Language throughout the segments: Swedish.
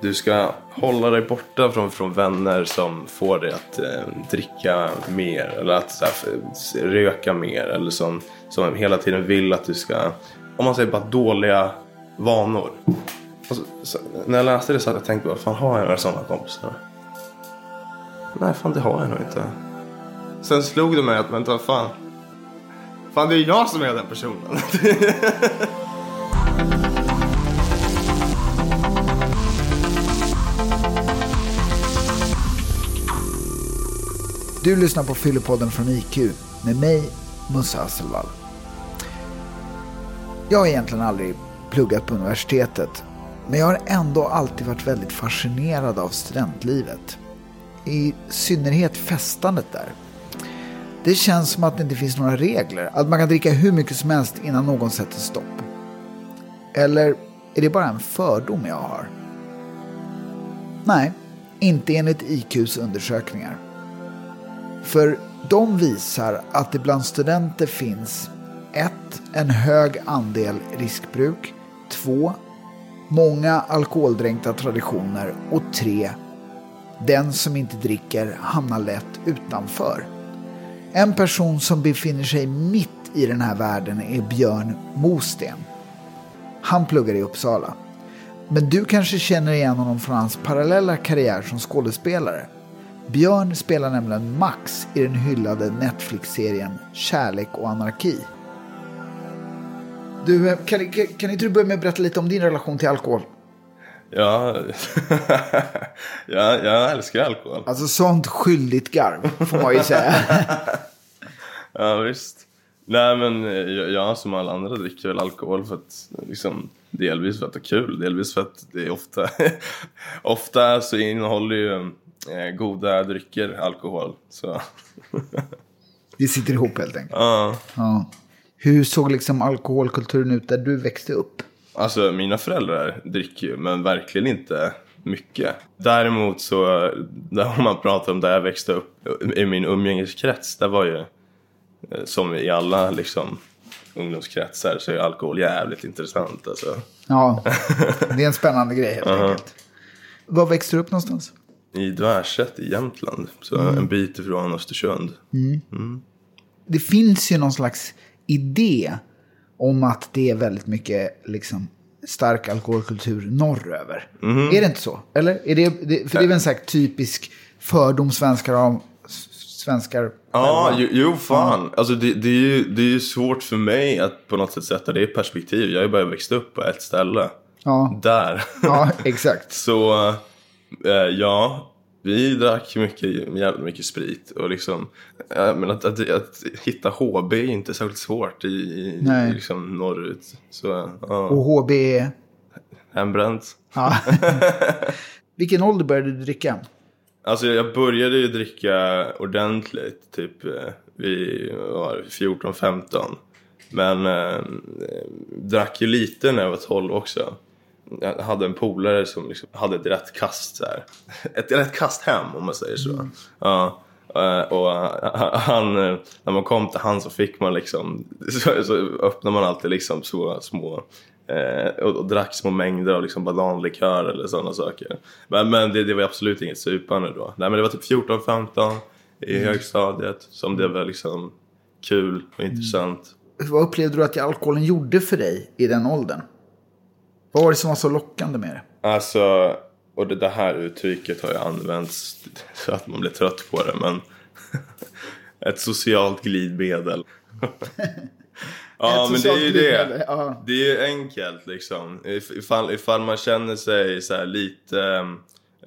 Du ska hålla dig borta från, från vänner som får dig att eh, dricka mer eller att så här, röka mer eller som, som hela tiden vill att du ska, om man säger bara dåliga vanor. Så, så, när jag läste det så hade jag tänkt, vad fan har jag några sådana kompisar? Nej, fan det har jag nog inte. Sen slog det mig att, vänta vad fan. Fan det är jag som är den personen. Du lyssnar på Fyllepodden från IQ med mig, Musse Hasselvall. Jag har egentligen aldrig pluggat på universitetet, men jag har ändå alltid varit väldigt fascinerad av studentlivet. I synnerhet festandet där. Det känns som att det inte finns några regler, att man kan dricka hur mycket som helst innan någon sätter stopp. Eller är det bara en fördom jag har? Nej, inte enligt IQs undersökningar. För de visar att det bland studenter finns 1. En hög andel riskbruk. 2. Många alkoholdränkta traditioner. Och 3. Den som inte dricker hamnar lätt utanför. En person som befinner sig mitt i den här världen är Björn Mosten. Han pluggar i Uppsala. Men du kanske känner igen honom från hans parallella karriär som skådespelare. Björn spelar nämligen Max i den hyllade Netflix-serien Kärlek och anarki. Du, eh, kan, kan, inte du börja med att berätta lite om din relation till alkohol? Ja, ja, jag älskar alkohol. Alltså sånt skyldigt garv, får man ju säga. Ja, visst. Nej, men eh, jag, jag som alla andra dricker väl alkohol för att liksom, delvis för att det är kul, delvis för att det är ofta, ofta så innehåller ju goda drycker alkohol. Så, Det sitter ihop helt enkelt. ja. Ja. Hur såg liksom alkoholkulturen ut där du växte upp? Alltså mina föräldrar dricker ju, men verkligen inte mycket. Däremot så, där man pratar om där jag växte upp, i min umgängeskrets, där var ju, eh, som i alla liksom ungdomskretsar, så är alkohol jävligt intressant alltså. Ja, det är en spännande grej helt enkelt. Var växte du upp någonstans? I Dvärsätt i Jämtland, så en bit ifrån Östersund. det finns ju någon slags idé om att det är väldigt mycket liksom, stark alkoholkultur norröver. Är det inte så? Eller? Är det, det, för det är väl en sån här typisk fördom svenskar har. Svenskar Ja, jo, jo fan. Alltså det, det, är ju, det är ju svårt för mig att på något sätt sätta det i perspektiv. Jag har ju bara växt upp på ett ställe. Ja. Där. ja, exakt. Så eh, ja, vi drack mycket, jävligt mycket sprit. Och liksom, eh, men att, att, att hitta HB är inte särskilt svårt i, i, liksom norrut. Så ja, Och HB är... hembränt. Ja. Vilken ålder började du dricka? Alltså jag började ju dricka ordentligt typ eh, vid vad var det, 14-15. Men eh, drack ju lite när jag var 12 också. Jag hade en polare som liksom hade ett rätt kast så här. Ett rätt kast hem om man säger så. Ja. eh, Och eh, han, eh, när man kom till han så fick man liksom, så, så öppnade man alltid liksom så små och, och drack små mängder av liksom bananlikör eller sådana saker. Men, men det, det var absolut inget supande då. Nej men det var typ 14-15 i högstadiet som det var liksom kul och intressant. Vad upplevde du att alkoholen gjorde för dig i den åldern? Vad var det som var så lockande med det? Alltså, och det, det här uttrycket har ju använts så att man blir trött på det, men ett socialt glidmedel. ja, men det är ju det. ja. Det är ju enkelt liksom. If- Ifall, ifall man känner sig så lite,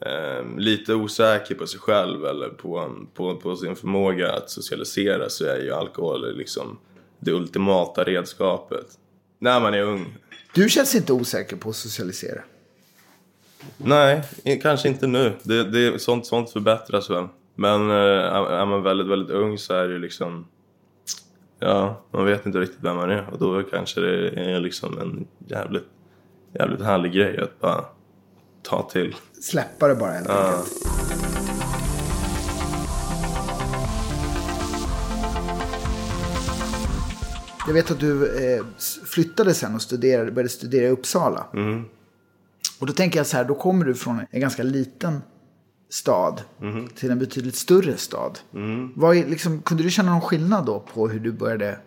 ehm, lite osäker på sig själv eller på, på, på sin förmåga att socialisera så är ju alkohol liksom det ultimata redskapet. När man är ung. Du känns inte osäker på att socialisera. Nej, kanske inte nu. Det, det, sånt, sånt förbättras väl. Men eh, är man väldigt, väldigt ung så är det ju liksom... Ja, man vet inte riktigt vem man är. Och då kanske det är liksom en jävligt, jävligt härlig grej att bara ta till. Släppa det bara helt enkelt. Jag vet att du eh, flyttade sen och studerade, började studera i Uppsala. Och då tänker jag så här, då kommer du från en ganska liten stad till en betydligt större stad. Vad är, liksom, kunde du känna någon skillnad då på hur du började,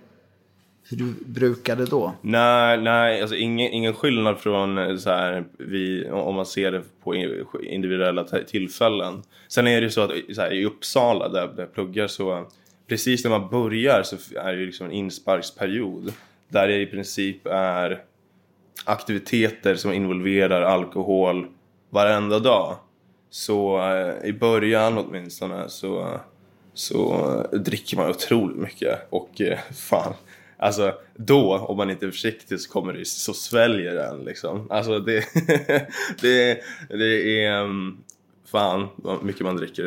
hur du brukade då? Nej, nej, alltså ingen, ingen skillnad från eh, så här, vi, om man ser det på individuella tillfällen. Sen är det ju så att så här, i Uppsala där där jag pluggar så precis när man börjar så är det ju liksom en insparksperiod där det i princip är aktiviteter som involverar alkohol varenda dag. Så eh, i början åtminstone så, så eh, dricker man otroligt mycket och eh, fan. Alltså då, om man inte är försiktig så kommer det så sväljer den liksom. Alltså det, det, det är um, fan vad mycket man dricker.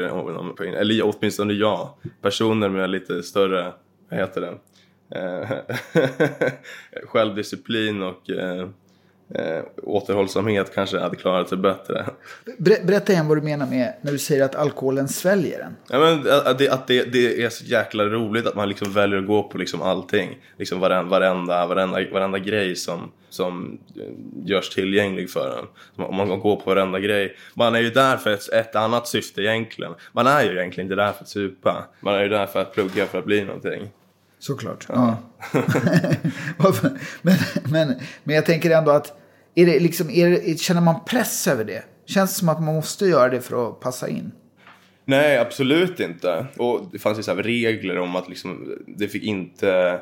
Eller åtminstone jag. Personer med lite större, vad heter det? Eh, självdisciplin och eh, eh, eh, återhållsamhet kanske hade klarat sig bättre. Ber, berätta igen vad du menar med när du säger att alkoholen sväljer en. Ja, men att, det, att det, det är så jäkla roligt att man liksom väljer att gå på liksom allting. Liksom varenda, varenda, varenda, varenda grej som, som eh, görs tillgänglig för en. Om man går på varenda grej. Man är ju där för ett, ett annat syfte egentligen. Man är ju egentligen inte där för att supa. Man är ju där för att plugga för att bli någonting. Såklart. Ja. Men, men, men jag tänker ändå att, är det liksom, är det, känner man press över det? Känns det som att man måste göra det för att passa in? Nej, absolut inte. Och det fanns ju så här regler om att liksom, det fick inte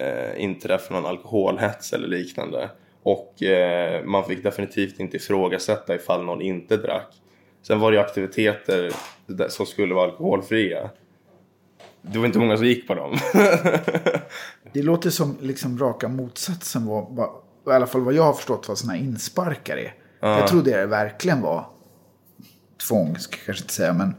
eh, inträffa någon alkoholhets eller liknande. Och eh, man fick definitivt inte ifrågasätta ifall någon inte drack. Sen var det ju aktiviteter som skulle vara alkoholfria. Det var inte många som gick på dem. Det låter som liksom raka motsatsen vad, vad, i alla fall vad jag har förstått vad sådana insparkar är. Jag trodde det verkligen var tvång, ska jag kanske inte säga, men,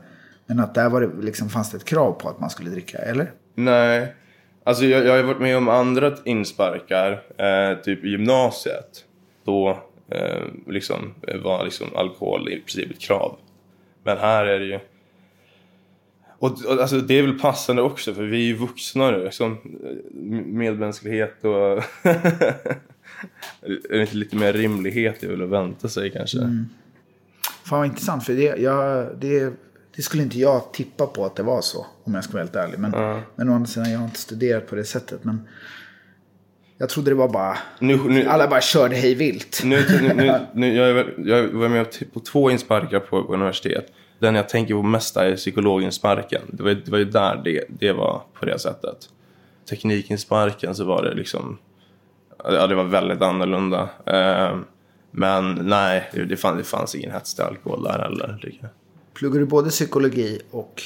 men att där var det, liksom, fanns det ett krav på att man skulle dricka, eller? Nej. Alltså jag, jag har varit med om andra insparkar, eh, typ i gymnasiet. Då eh, liksom, var liksom alkohol i princip ett krav. Men här är det ju... Och, och alltså, det är väl passande också för vi är ju vuxna nu. Liksom, medmänsklighet och... är det inte lite mer rimlighet i väl att vänta sig kanske? Fan vad intressant, för det, jag, det, det skulle inte jag tippa på att det var så, om jag ska vara helt ärlig. Men, men å andra sidan, jag har inte studerat på det sättet. Men jag trodde det var bara, Nu, nu, alla bara körde hej vilt. Nu, nu, nu, nu, jag, är- jag var med på två insparkar på, på universitet. Den jag tänker på mest är psykologinsparken. Det var, det var ju där det, det var på det sättet. Teknikinsparken så var det liksom... Ja, det var väldigt annorlunda. Eh, men nej, det, det, fann, det fanns ingen hets till alkohol där heller. Pluggar du både psykologi och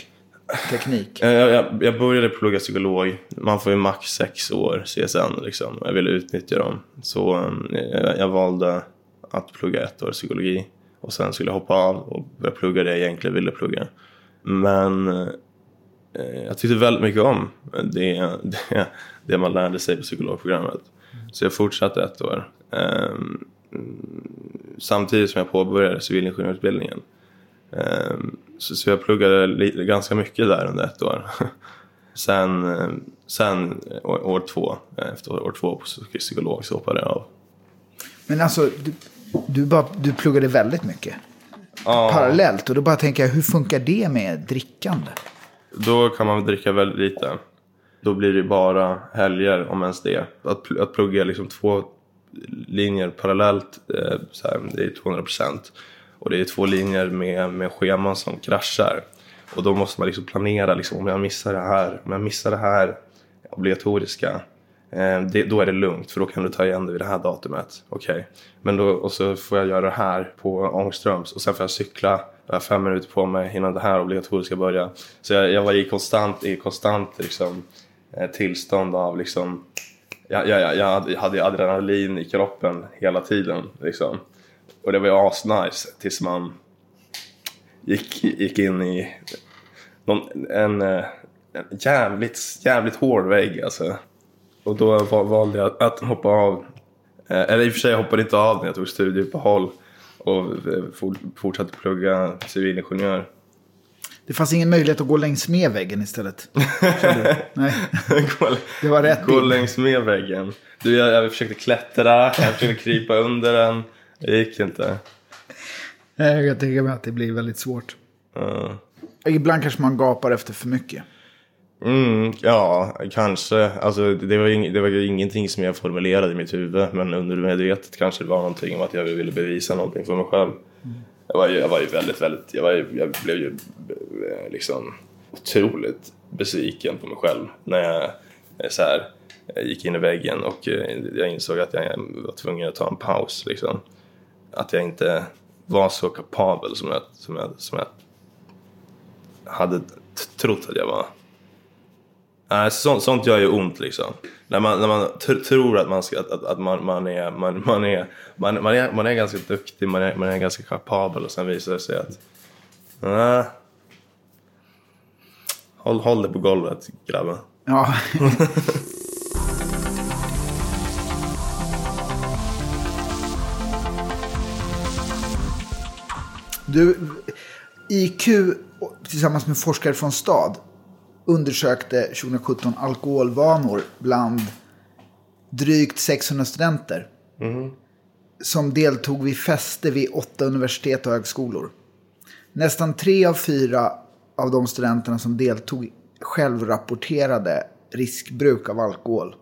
teknik? Eh, Jag, jag, jag började plugga psykolog. Man får ju max sex år CSN liksom. Jag ville utnyttja dem. Så eh, jag, jag valde att plugga ett år psykologi. Och sen skulle jag hoppa av och börja plugga det jag egentligen ville plugga. Men eh, jag tyckte väldigt mycket om det, det, det man lärde sig på psykologprogrammet. Så jag fortsatte ett år. Eh, samtidigt som jag påbörjade civilingenjörsutbildningen. Eh, Så, så jag pluggade li, ganska mycket där under ett år. Sen, eh, sen eh, år, år två, eh, efter år två på psykolog så hoppade jag av. Men alltså, du, bara, du pluggade väldigt mycket. Ja, Parallellt. Och då bara tänker jag, hur funkar det med drickande? då kan man dricka väldigt lite. Då blir det bara helger om ens det. Att, pl- att plugga liksom två linjer parallellt, eh, så här, det är 200 procent. Och det är två linjer med, med scheman som kraschar. Och då måste man liksom planera, liksom, om jag missar det här, om jag missar det här obligatoriska. Eh, det, då är det lugnt för då kan du ta igen det vid det här datumet. Okej. Men då, och så får jag göra det här på Ångströms och sen får jag cykla. Jag har fem minuter på mig innan det här obligatoriska börjar. Så jag, jag var i konstant, i konstant liksom, eh, tillstånd av liksom jag, jag, jag hade- jag hade adrenalin i kroppen hela tiden. Liksom. Och det var ju asnice tills man gick, gick in i någon, en, eh, en jävligt, jävligt hård vägg alltså. Och då va- valde jag att hoppa av. Eh, Eller i och för sig hoppade jag inte av när jag tog studieuppehåll och eh, for, fortsatte plugga civilingenjör. Det fanns ingen möjlighet att gå längs med väggen istället. Nej, det var rätt gå bild. längs med väggen. Du, jag, jag försökte klättra, jag försökte krypa under den. Det gick inte. Nej, Jag tänker mig att det blir väldigt svårt. Ja. Ibland kanske man gapar efter för mycket. Mm, ja, kanske. Alltså, det, var ing- det var ju ingenting som jag formulerade i mitt huvud. Men undermedvetet kanske det var någonting om att jag ville bevisa någonting för mig själv. Jag, var ju, jag var ju väldigt, väldigt... Jag, var ju, jag blev ju eh, liksom otroligt besviken på mig själv när jag eh, så här, eh, gick in i väggen och jag insåg att jag var tvungen att ta en paus. Liksom. Att jag inte var så kapabel som jag, som jag, som jag hade t- trott att jag var. Nej, sånt, sånt gör ju ont liksom. När man, när man tror att man, ska, att, att, att man, man, är, man, man, är, man, man, är, man är ganska duktig, man är, man är ganska kapabel och sen visar det sig att nej, håll, håll det på golvet grabben. Ja. Du, IQ tillsammans med forskare från STAD undersökte 2017 alkoholvanor bland drygt 600 studenter. Som deltog vid fester vid åtta universitet och högskolor. Nästan tre av fyra av de studenterna som deltog självrapporterade riskbruk av alkohol.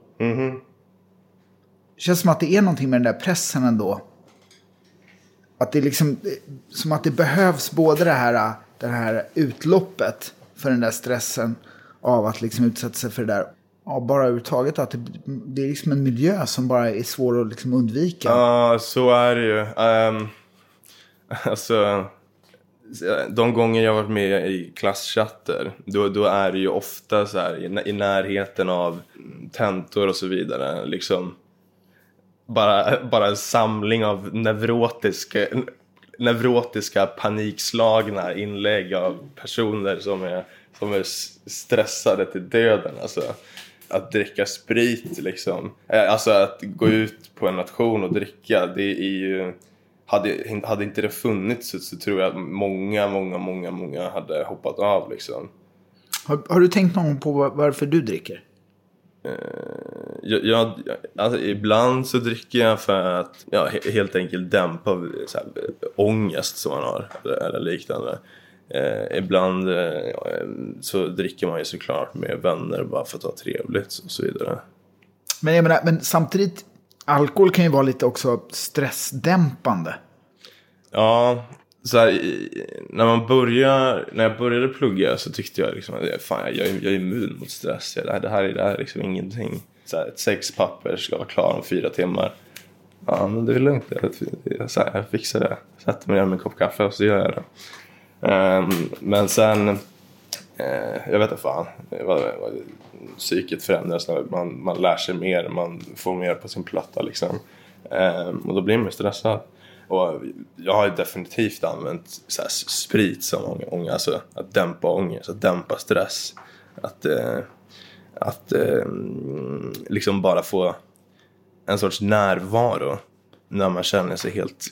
känns som att det är någonting med den där pressen ändå. Att det liksom, som att det behövs både det här, det här utloppet för den där stressen av att liksom utsätta sig för det där. Ja, bara överhuvudtaget att det, det är liksom en miljö som bara är svår att liksom undvika. Ja, så är det ju. Um, alltså, de gånger jag varit med i klasschatter, då, då är det ju ofta så här i, i närheten av tentor och så vidare. Liksom, bara, bara en samling av neurotiska, neurotiska panikslagna inlägg av personer som är, som är stressade till döden. Alltså, att dricka sprit liksom. Eh, Alltså att gå ut på en nation och dricka, det är ju... Hade, hade inte det funnits så, så tror jag att många, många, många, många hade hoppat av liksom. Har, har du tänkt någon gång på var- varför du dricker? Jag, jag, alltså, ibland så dricker jag för att ja, he- helt enkelt dämpa så här, ångest som man har eller, eller liknande. Eh, ibland eh, så dricker man ju såklart med vänner bara för att ha trevligt och så vidare. Men jag menar, men samtidigt, alkohol kan ju vara lite också stressdämpande. Ja, så här, när man börjar, när jag började plugga så tyckte jag liksom att fan, jag, jag är immun mot stress. Det, här, det här är det här är liksom ingenting. Så här, ett sexpapper ska vara klar om fyra timmar. Ja, men det är lugnt. Jag, jag, så här, jag fixar det. Sätter mig ner med en kopp kaffe och så gör jag det. Ehm, men sen, eh, jag vet inte fan. Psyket förändras när man, man lär sig mer. Man får mer på sin platta liksom. Ehm, och då blir man ju stressad. Och jag har ju definitivt använt så här, sprit som ång- ångest. Alltså att dämpa ångest, att dämpa stress. Att, eh, att eh, liksom bara få en sorts närvaro när man känner sig helt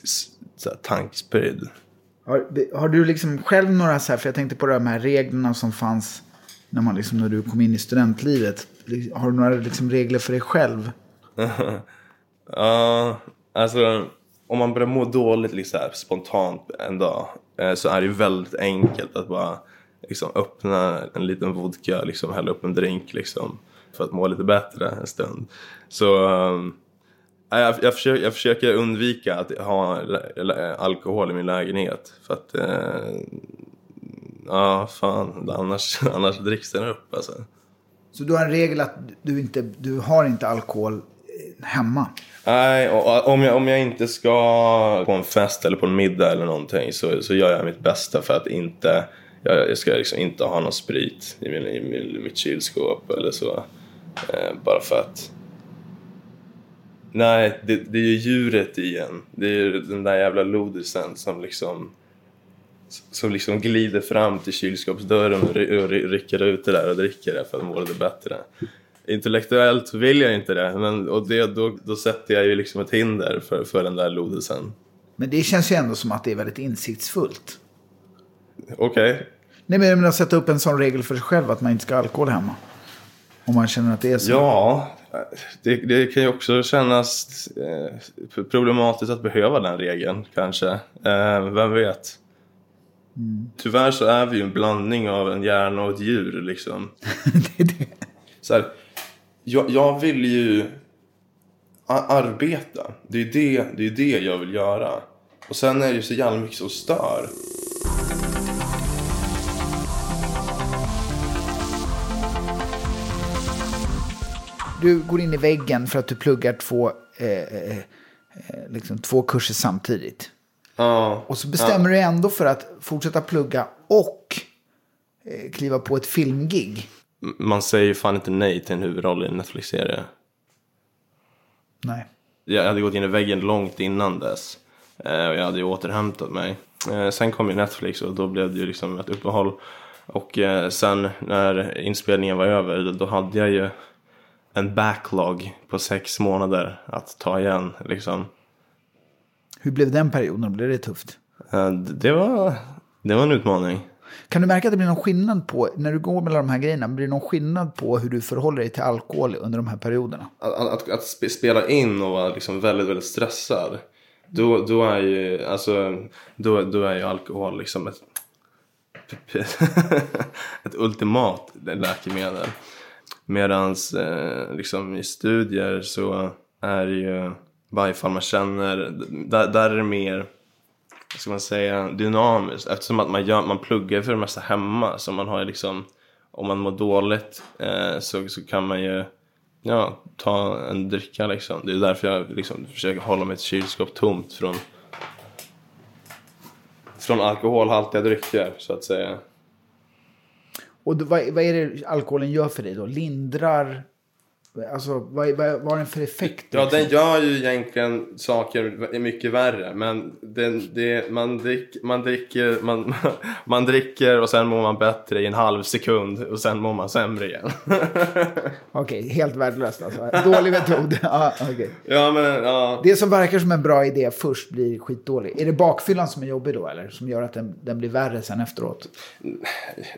så här, tankspridd. Har, har du liksom själv några så här, för jag tänkte på de här reglerna som fanns när, man liksom, när du kom in i studentlivet. Har du några liksom regler för dig själv? Ja, alltså om man börjar må dåligt liksom, här, spontant en dag eh, så är det väldigt enkelt att bara liksom, öppna en liten vodka, liksom, hälla upp en drink liksom, för att må lite bättre en stund. Så um, jag, jag, försöker, jag försöker undvika att ha alkohol i min lägenhet för att eh, ja, fan, annars, annars dricks den upp alltså. Så du har en regel att du inte du har inte alkohol eh, hemma? Nej, och, om, jag, om jag inte ska på en fest eller på en middag eller någonting så, så gör jag mitt bästa för att inte jag, jag ska liksom inte ha någon sprit i, min, i mitt kylskåp eller så. Eh, bara för att Nej, det, det är ju djuret igen. Det är ju den där jävla lodisen som liksom som liksom glider fram till kylskåpsdörren och, ry- och ry- rycker ut det där och dricker det för att må lite bättre. Intellektuellt vill jag inte det, men, och det, då, då sätter jag ju liksom ett hinder för, för den där lodisen. Men det känns ju ändå som att det är väldigt insiktsfullt. Okej. Nej men att sätta upp en sån regel för sig själv att man inte ska ha alkohol hemma. Om man känner att det är så. Ja, det, det kan ju också kännas eh, problematiskt att behöva den regeln kanske. Eh, vem vet? Mm. Tyvärr så är vi ju en blandning av en hjärna och ett djur liksom. det är det. Så här, jag, jag vill ju arbeta. Det är det, det är det jag vill göra. Och sen är det ju så jävla mycket som stör. Du går in i väggen för att du pluggar två, eh, eh, eh liksom två kurser samtidigt. Ja. Och så bestämmer ja. du ändå för att fortsätta plugga och eh, kliva på ett filmgig. Man säger ju fan inte nej till en huvudroll i en Netflix-serie. Nej. Jag hade gått in i väggen långt innan dess. Eh, och jag hade ju återhämtat mig. Sen kom ju Netflix och då blev det ju liksom ett uppehåll. Och sen när inspelningen var över då hade jag ju en backlog på sex månader att ta igen liksom. Hur blev den perioden? Blev det tufft? Det var, det var en utmaning. Kan du märka att det blir någon skillnad på, när du går mellan de här grejerna, blir det någon skillnad på hur du förhåller dig till alkohol under de här perioderna? Att, att, att spela in och vara liksom väldigt, väldigt stressad. Då, då är ju, alltså, då, då är ju alkohol liksom ett, ett ultimat läkemedel. Medans eh, liksom i studier så är det ju, varje fall man känner, där, där är det mer ska man säga, dynamiskt. Eftersom att man, gör, man pluggar för det mesta hemma. Så man har ju liksom, om man mår dåligt eh, så, så kan man ju ja, ta en dricka liksom. Det är därför jag liksom försöker hålla mitt kylskåp tomt från, från alkoholhaltiga drycker så att säga. Och vad, vad är det alkoholen gör för dig då? Lindrar Alltså vad, vad, vad har den för effekt? Ja, liksom? den gör ju egentligen saker mycket värre. Men den, det, man, drick, man, dricker, man, man dricker och sen mår man bättre i en halv sekund och sen mår man sämre igen. Okej, okay, helt värdelöst alltså. Dålig metod. ja, okay. ja, men, ja. Det som verkar som en bra idé först blir skitdålig. Är det bakfyllan som är jobbig då eller? Som gör att den, den blir värre sen efteråt?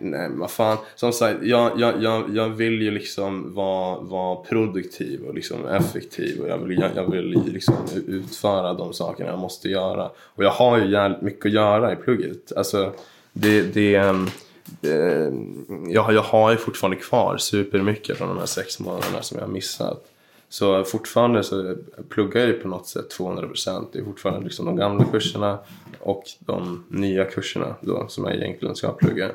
Nej, vad fan. Som sagt, jag, jag, jag, jag vill ju liksom vara, vara produktiv och liksom effektiv och jag vill, jag vill liksom utföra de sakerna jag måste göra. Och jag har ju jävligt mycket att göra i plugget. Alltså, det, det, det jag, jag har ju fortfarande kvar supermycket från de här sex månaderna som jag har missat. Så fortfarande så pluggar jag ju på något sätt 200%. Det är fortfarande liksom de gamla kurserna och de nya kurserna då som jag egentligen ska plugga.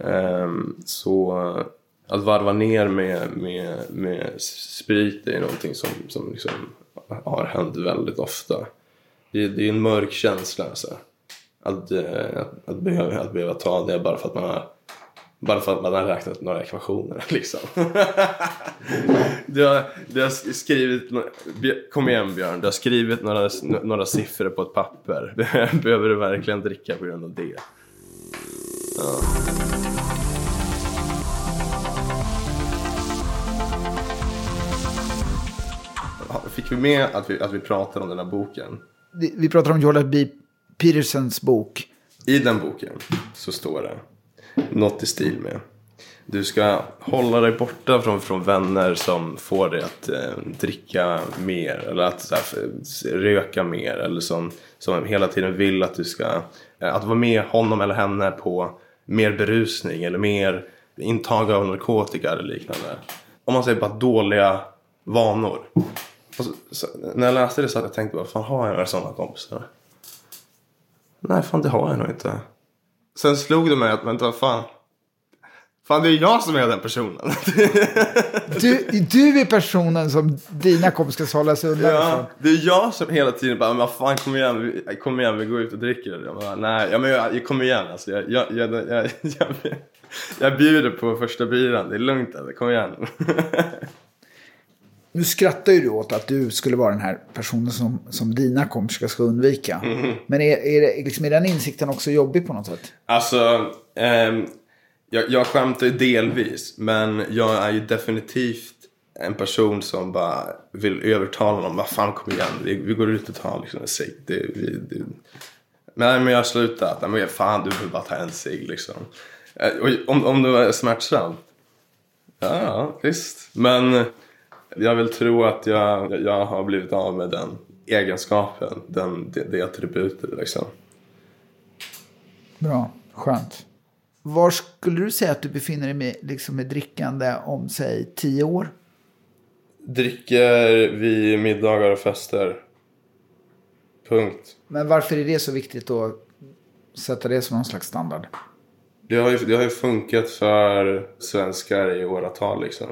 Um, så att varva ner med, med, med sprit är någonting som, som liksom har hänt väldigt ofta. Det, det är en mörk känsla alltså. Att, eh, att, att, behöva, att behöva ta det bara för att man har bara för att man har räknat några ekvationer liksom. du, har, du har skrivit, kom igen Björn, du har skrivit några, några siffror på ett papper. Behöver du verkligen dricka på grund av det? Ja. Fick vi med att vi, att vi pratade om den här boken? Vi pratar om Jordan B. Petersons bok. I den boken så står det något i stil med. Du ska hålla dig borta från, från vänner som får dig att eh, dricka mer eller att här, röka mer eller som, som hela tiden vill att du ska eh, att vara med honom eller henne på mer berusning eller mer intag av narkotika eller liknande. Om man säger bara dåliga vanor. Så, så, när jag läste det så hade jag tänkt, vad fan har jag några sådana kompisar? Nej, fan det har jag nog inte. Sen slog det mig att, vänta vad fan. Fan det är jag som är den personen. du, du är personen som dina kompisar ska hålla sig undan Ja, det är jag som hela tiden bara, men fan kom igen, kom igen vi går ut och dricker. Jag bara, nej, ja, men jag, kom igen alltså. Jag, jag, jag, jag, jag, jag bjuder på första biran, det är lugnt alltså, kom igen. Nu skrattar ju du åt att du skulle vara den här personen som, som dina kompisar ska undvika. Mm. Men är, är, det, liksom, är den insikten också jobbig på något sätt? Alltså, eh, jag, jag skämtar ju delvis. Men jag är ju definitivt en person som bara vill övertala någon. Vad fan kom igen, vi, vi går ut och tar liksom en cigg. Men, men jag har slutat. Men fan du behöver bara ta en cigg liksom. Eh, om, om det var smärtsamt. Ja, visst. Men Jag vill tro att jag, jag har blivit av med den egenskapen, den, det, det attributet liksom. Bra, skönt. Var skulle du säga att du befinner dig med, liksom med drickande om, säg, tio år? Dricker vid middagar och fester. Punkt. Men varför är det så viktigt att sätta det som någon slags standard? Det har ju, det har ju funkat för svenskar i åratal liksom.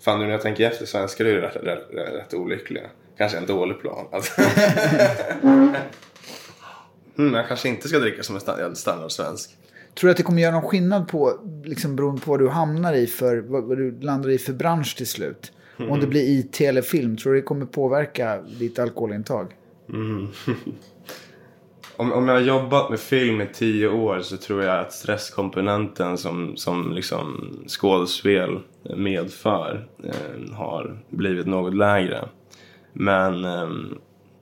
Fan nu när jag tänker efter, svenskar är ju rätt, rätt, rätt, olyckliga. Kanske en dålig plan. Alltså. mm, jag kanske inte ska dricka som en sta- standard svensk. Tror du att det kommer göra någon skillnad på, liksom beroende på vad du hamnar i för, vad, du landar i för bransch till slut? Om det blir IT eller film, tror du det kommer påverka ditt alkoholintag? Om, om jag har jobbat med film i tio år så tror jag att stresskomponenten som, som liksom skådespel medför eh, har blivit något lägre. Men eh,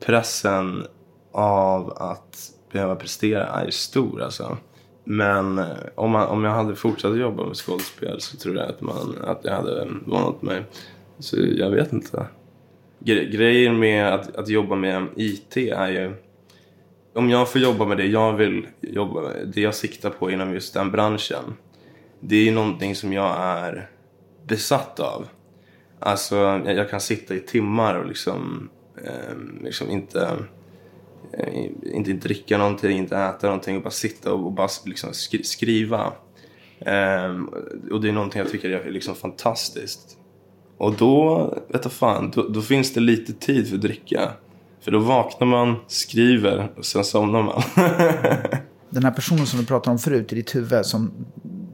pressen av att behöva prestera är stor alltså. Men eh, om, man, om jag hade fortsatt jobba med skådespel så tror jag att, man, att jag hade vant mig. Så jag vet inte. Gre- grejen med att, att jobba med IT är ju om jag får jobba med det jag vill jobba med, det jag siktar på inom just den branschen. Det är ju någonting som jag är besatt av. Alltså, jag, jag kan sitta i timmar och liksom, eh, liksom inte, eh, inte dricka någonting, inte äta någonting och bara sitta och, och bara liksom skri- skriva. Eh, och det är någonting jag tycker är liksom fantastiskt. Och då, vet du fan, då, då finns det lite tid för att dricka. För då vaknar man, skriver och sen somnar man. Den här personen som du pratade om förut i ditt huvud, som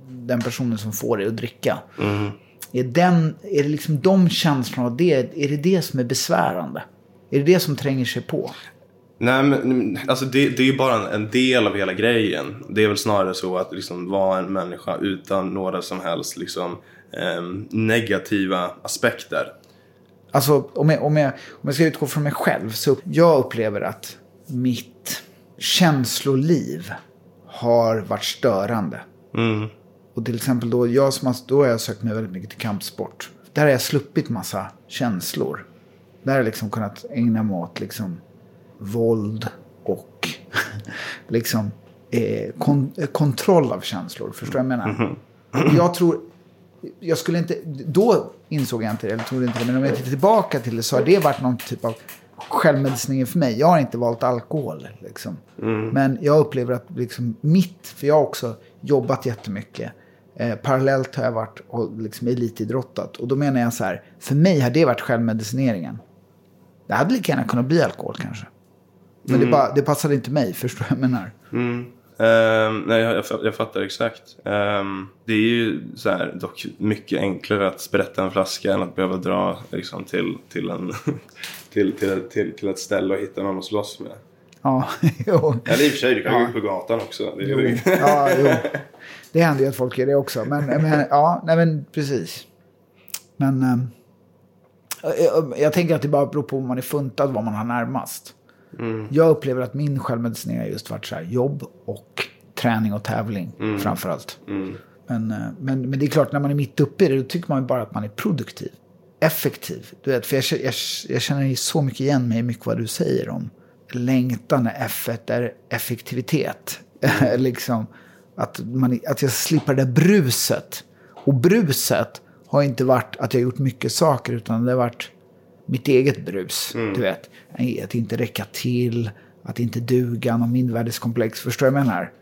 den personen som får dig att dricka. Är, den, är det liksom de känslorna, det, är det det som är besvärande? Är det det som tränger sig på? Nej men alltså det, det är ju bara en, en del av hela grejen. Det är väl snarare så att liksom vara en människa utan några som helst liksom, ehm, negativa aspekter. Alltså om jag, om, jag, om jag ska utgå från mig själv så jag upplever att mitt känsloliv har varit störande. Mm. Och till exempel då, jag som då har jag sökt mig väldigt mycket till kampsport. Där har jag sluppit massa känslor. Där har jag liksom kunnat ägna mig åt liksom våld och liksom eh, kon, eh, kontroll av känslor. Förstår du vad jag menar? Och jag tror, jag skulle inte, då insåg jag inte det, eller trodde inte det, men om jag tittar tillbaka till det så har det varit någon typ av självmedicinering för mig. Jag har inte valt alkohol. Liksom. Men jag upplever att liksom mitt, för jag har också jobbat jättemycket. Eh, parallellt har jag varit och liksom elitidrottat. Och då menar jag så här, för mig har det varit självmedicineringen. Det hade lika gärna kunnat bli alkohol kanske. Men det, bara, det passade inte mig, förstår du vad jag menar? Ehm, nej, jag, jag, fattar exakt. Ehm, det är ju så här, dock mycket enklare att sprätta en flaska än att behöva dra liksom, till, till, en, till, till, till, till ett ställe och hitta någon att slåss med. Ja, jo. Eller i och för sig, du kan Ja. gå ut på gatan också. Det är Jo, ja, jo. Det händer ju att folk gör det också. Men, men ja, nej men precis. Men ehm, jag, jag tänker att det bara beror på om man är funtad, vad man har närmast. Jag upplever att min självmedicinering har just varit så här, jobb och träning och tävling framför allt. Men, eh, men, men det är klart, när man är mitt uppe i det, då tycker man ju bara att man är produktiv. Effektiv. Du vet, för jag, jag, jag känner ju så mycket igen mig i mycket vad du säger om längtan F1 är effektivitet. liksom, att, man, att jag slipper det där bruset. Och bruset har inte varit att jag gjort mycket saker, utan det har varit mitt eget brus. Du vet, att inte räcka till, att inte duga, någon mindervärdeskomplex. Förstår du vad jag menar?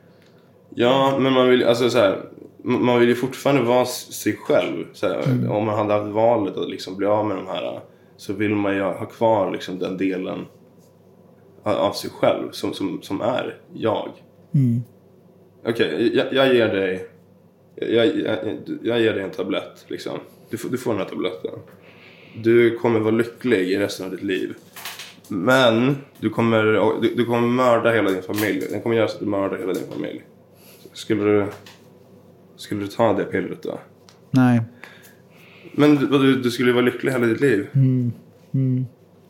Ja, men man vill, alltså, så här, man vill ju fortfarande vara sig själv. Här, Om man hade haft valet att liksom bli av med de här så vill man ju ha kvar liksom, den delen av sig själv som, som, som är jag. Okej, jag, jag ger dig jag, jag, jag ger dig en tablett. Liksom. Du, får, du får den här tabletten. Du kommer vara lycklig i resten av ditt liv. Men du kommer, du, du kommer mörda hela din familj. Den kommer göra så att du mördar hela din familj. Skulle du, skulle du ta det pillret då? Nej. Men du, du, skulle vara lycklig hela ditt liv.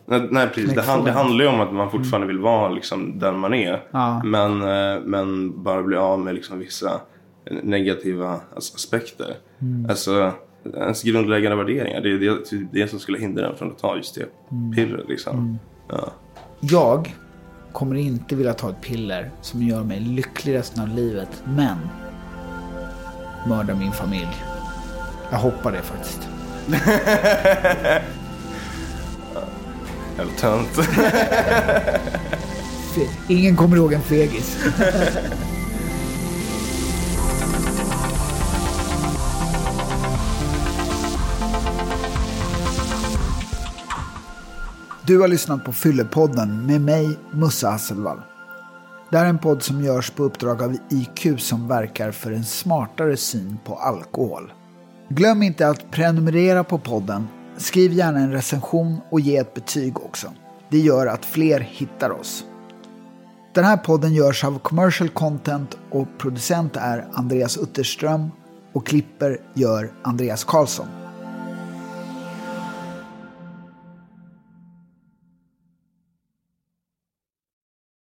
Nej, nej precis. Det, hand, det handlar ju om att man fortfarande vill vara liksom den man är. Ja. Men, eh, men bara bli av med liksom vissa negativa as- aspekter. Alltså, ens grundläggande värderingar. Det är det, typ det som skulle hindra en från att ta just det pillret liksom. Ja. Jag kommer inte vilja ta ett piller som gör mig lycklig resten av livet, men mörda min familj. Jag hoppar det faktiskt. Eller tönt. Ingen kommer ihåg en fegis. Du har lyssnat på Fyllepodden med mig, Musse Hasselvall. Det här är en podd som görs på uppdrag av IQ som verkar för en smartare syn på alkohol. Glöm inte att prenumerera på podden, skriv gärna en recension och ge ett betyg också. Det gör att fler hittar oss. Den här podden görs av Commercial Content och producent är Andreas Utterström och klipper gör Andreas Karlsson.